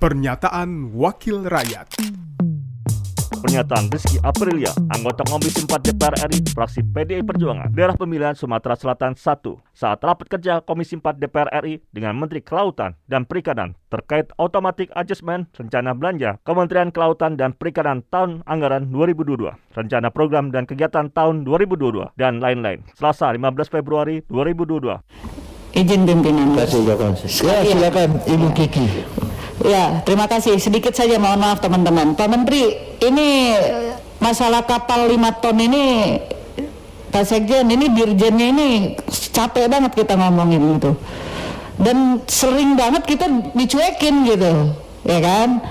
Pernyataan Wakil Rakyat Pernyataan Rizky Aprilia, anggota Komisi 4 DPR RI, fraksi PDI Perjuangan, daerah pemilihan Sumatera Selatan 1, saat rapat kerja Komisi 4 DPR RI dengan Menteri Kelautan dan Perikanan terkait automatic adjustment rencana belanja Kementerian Kelautan dan Perikanan tahun anggaran 2022, rencana program dan kegiatan tahun 2022, dan lain-lain. Selasa 15 Februari 2022. Izin pimpinan. Terima kasih Bapak. Ya, silakan Ibu Kiki. Ya, terima kasih. Sedikit saja mohon maaf teman-teman. Pak Menteri, ini masalah kapal 5 ton ini Pak Sekjen, ini dirjennya ini capek banget kita ngomongin gitu. Dan sering banget kita dicuekin gitu, ya kan?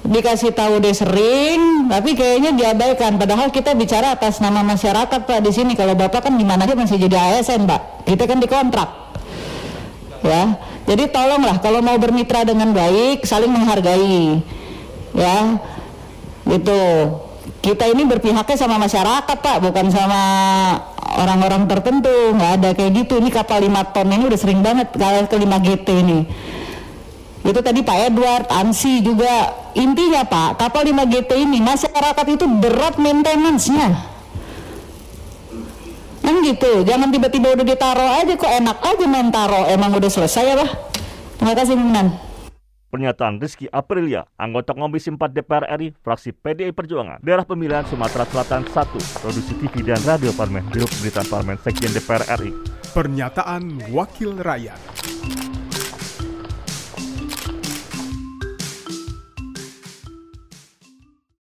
Dikasih tahu deh sering, tapi kayaknya diabaikan. Padahal kita bicara atas nama masyarakat Pak di sini. Kalau Bapak kan gimana aja masih jadi ASN Pak. Kita kan dikontrak. Ya, jadi tolonglah kalau mau bermitra dengan baik saling menghargai. Ya. Gitu. Kita ini berpihaknya sama masyarakat, Pak, bukan sama orang-orang tertentu. nggak ada kayak gitu. Ini kapal 5 ton ini udah sering banget kalau ke 5 GT ini. Itu tadi Pak Edward, Ansi juga. Intinya Pak, kapal 5 GT ini masyarakat itu berat maintenance-nya kan gitu. Jangan tiba-tiba udah ditaro aja kok enak aja main taro. Emang udah selesai ya Pak? Terima kasih Minan Pernyataan Rizky Aprilia, anggota Komisi 4 DPR RI, fraksi PDI Perjuangan, daerah pemilihan Sumatera Selatan 1, produksi TV dan radio Parmen, Biro Pemberitaan Parmen, Sekjen DPR RI. Pernyataan Wakil Rakyat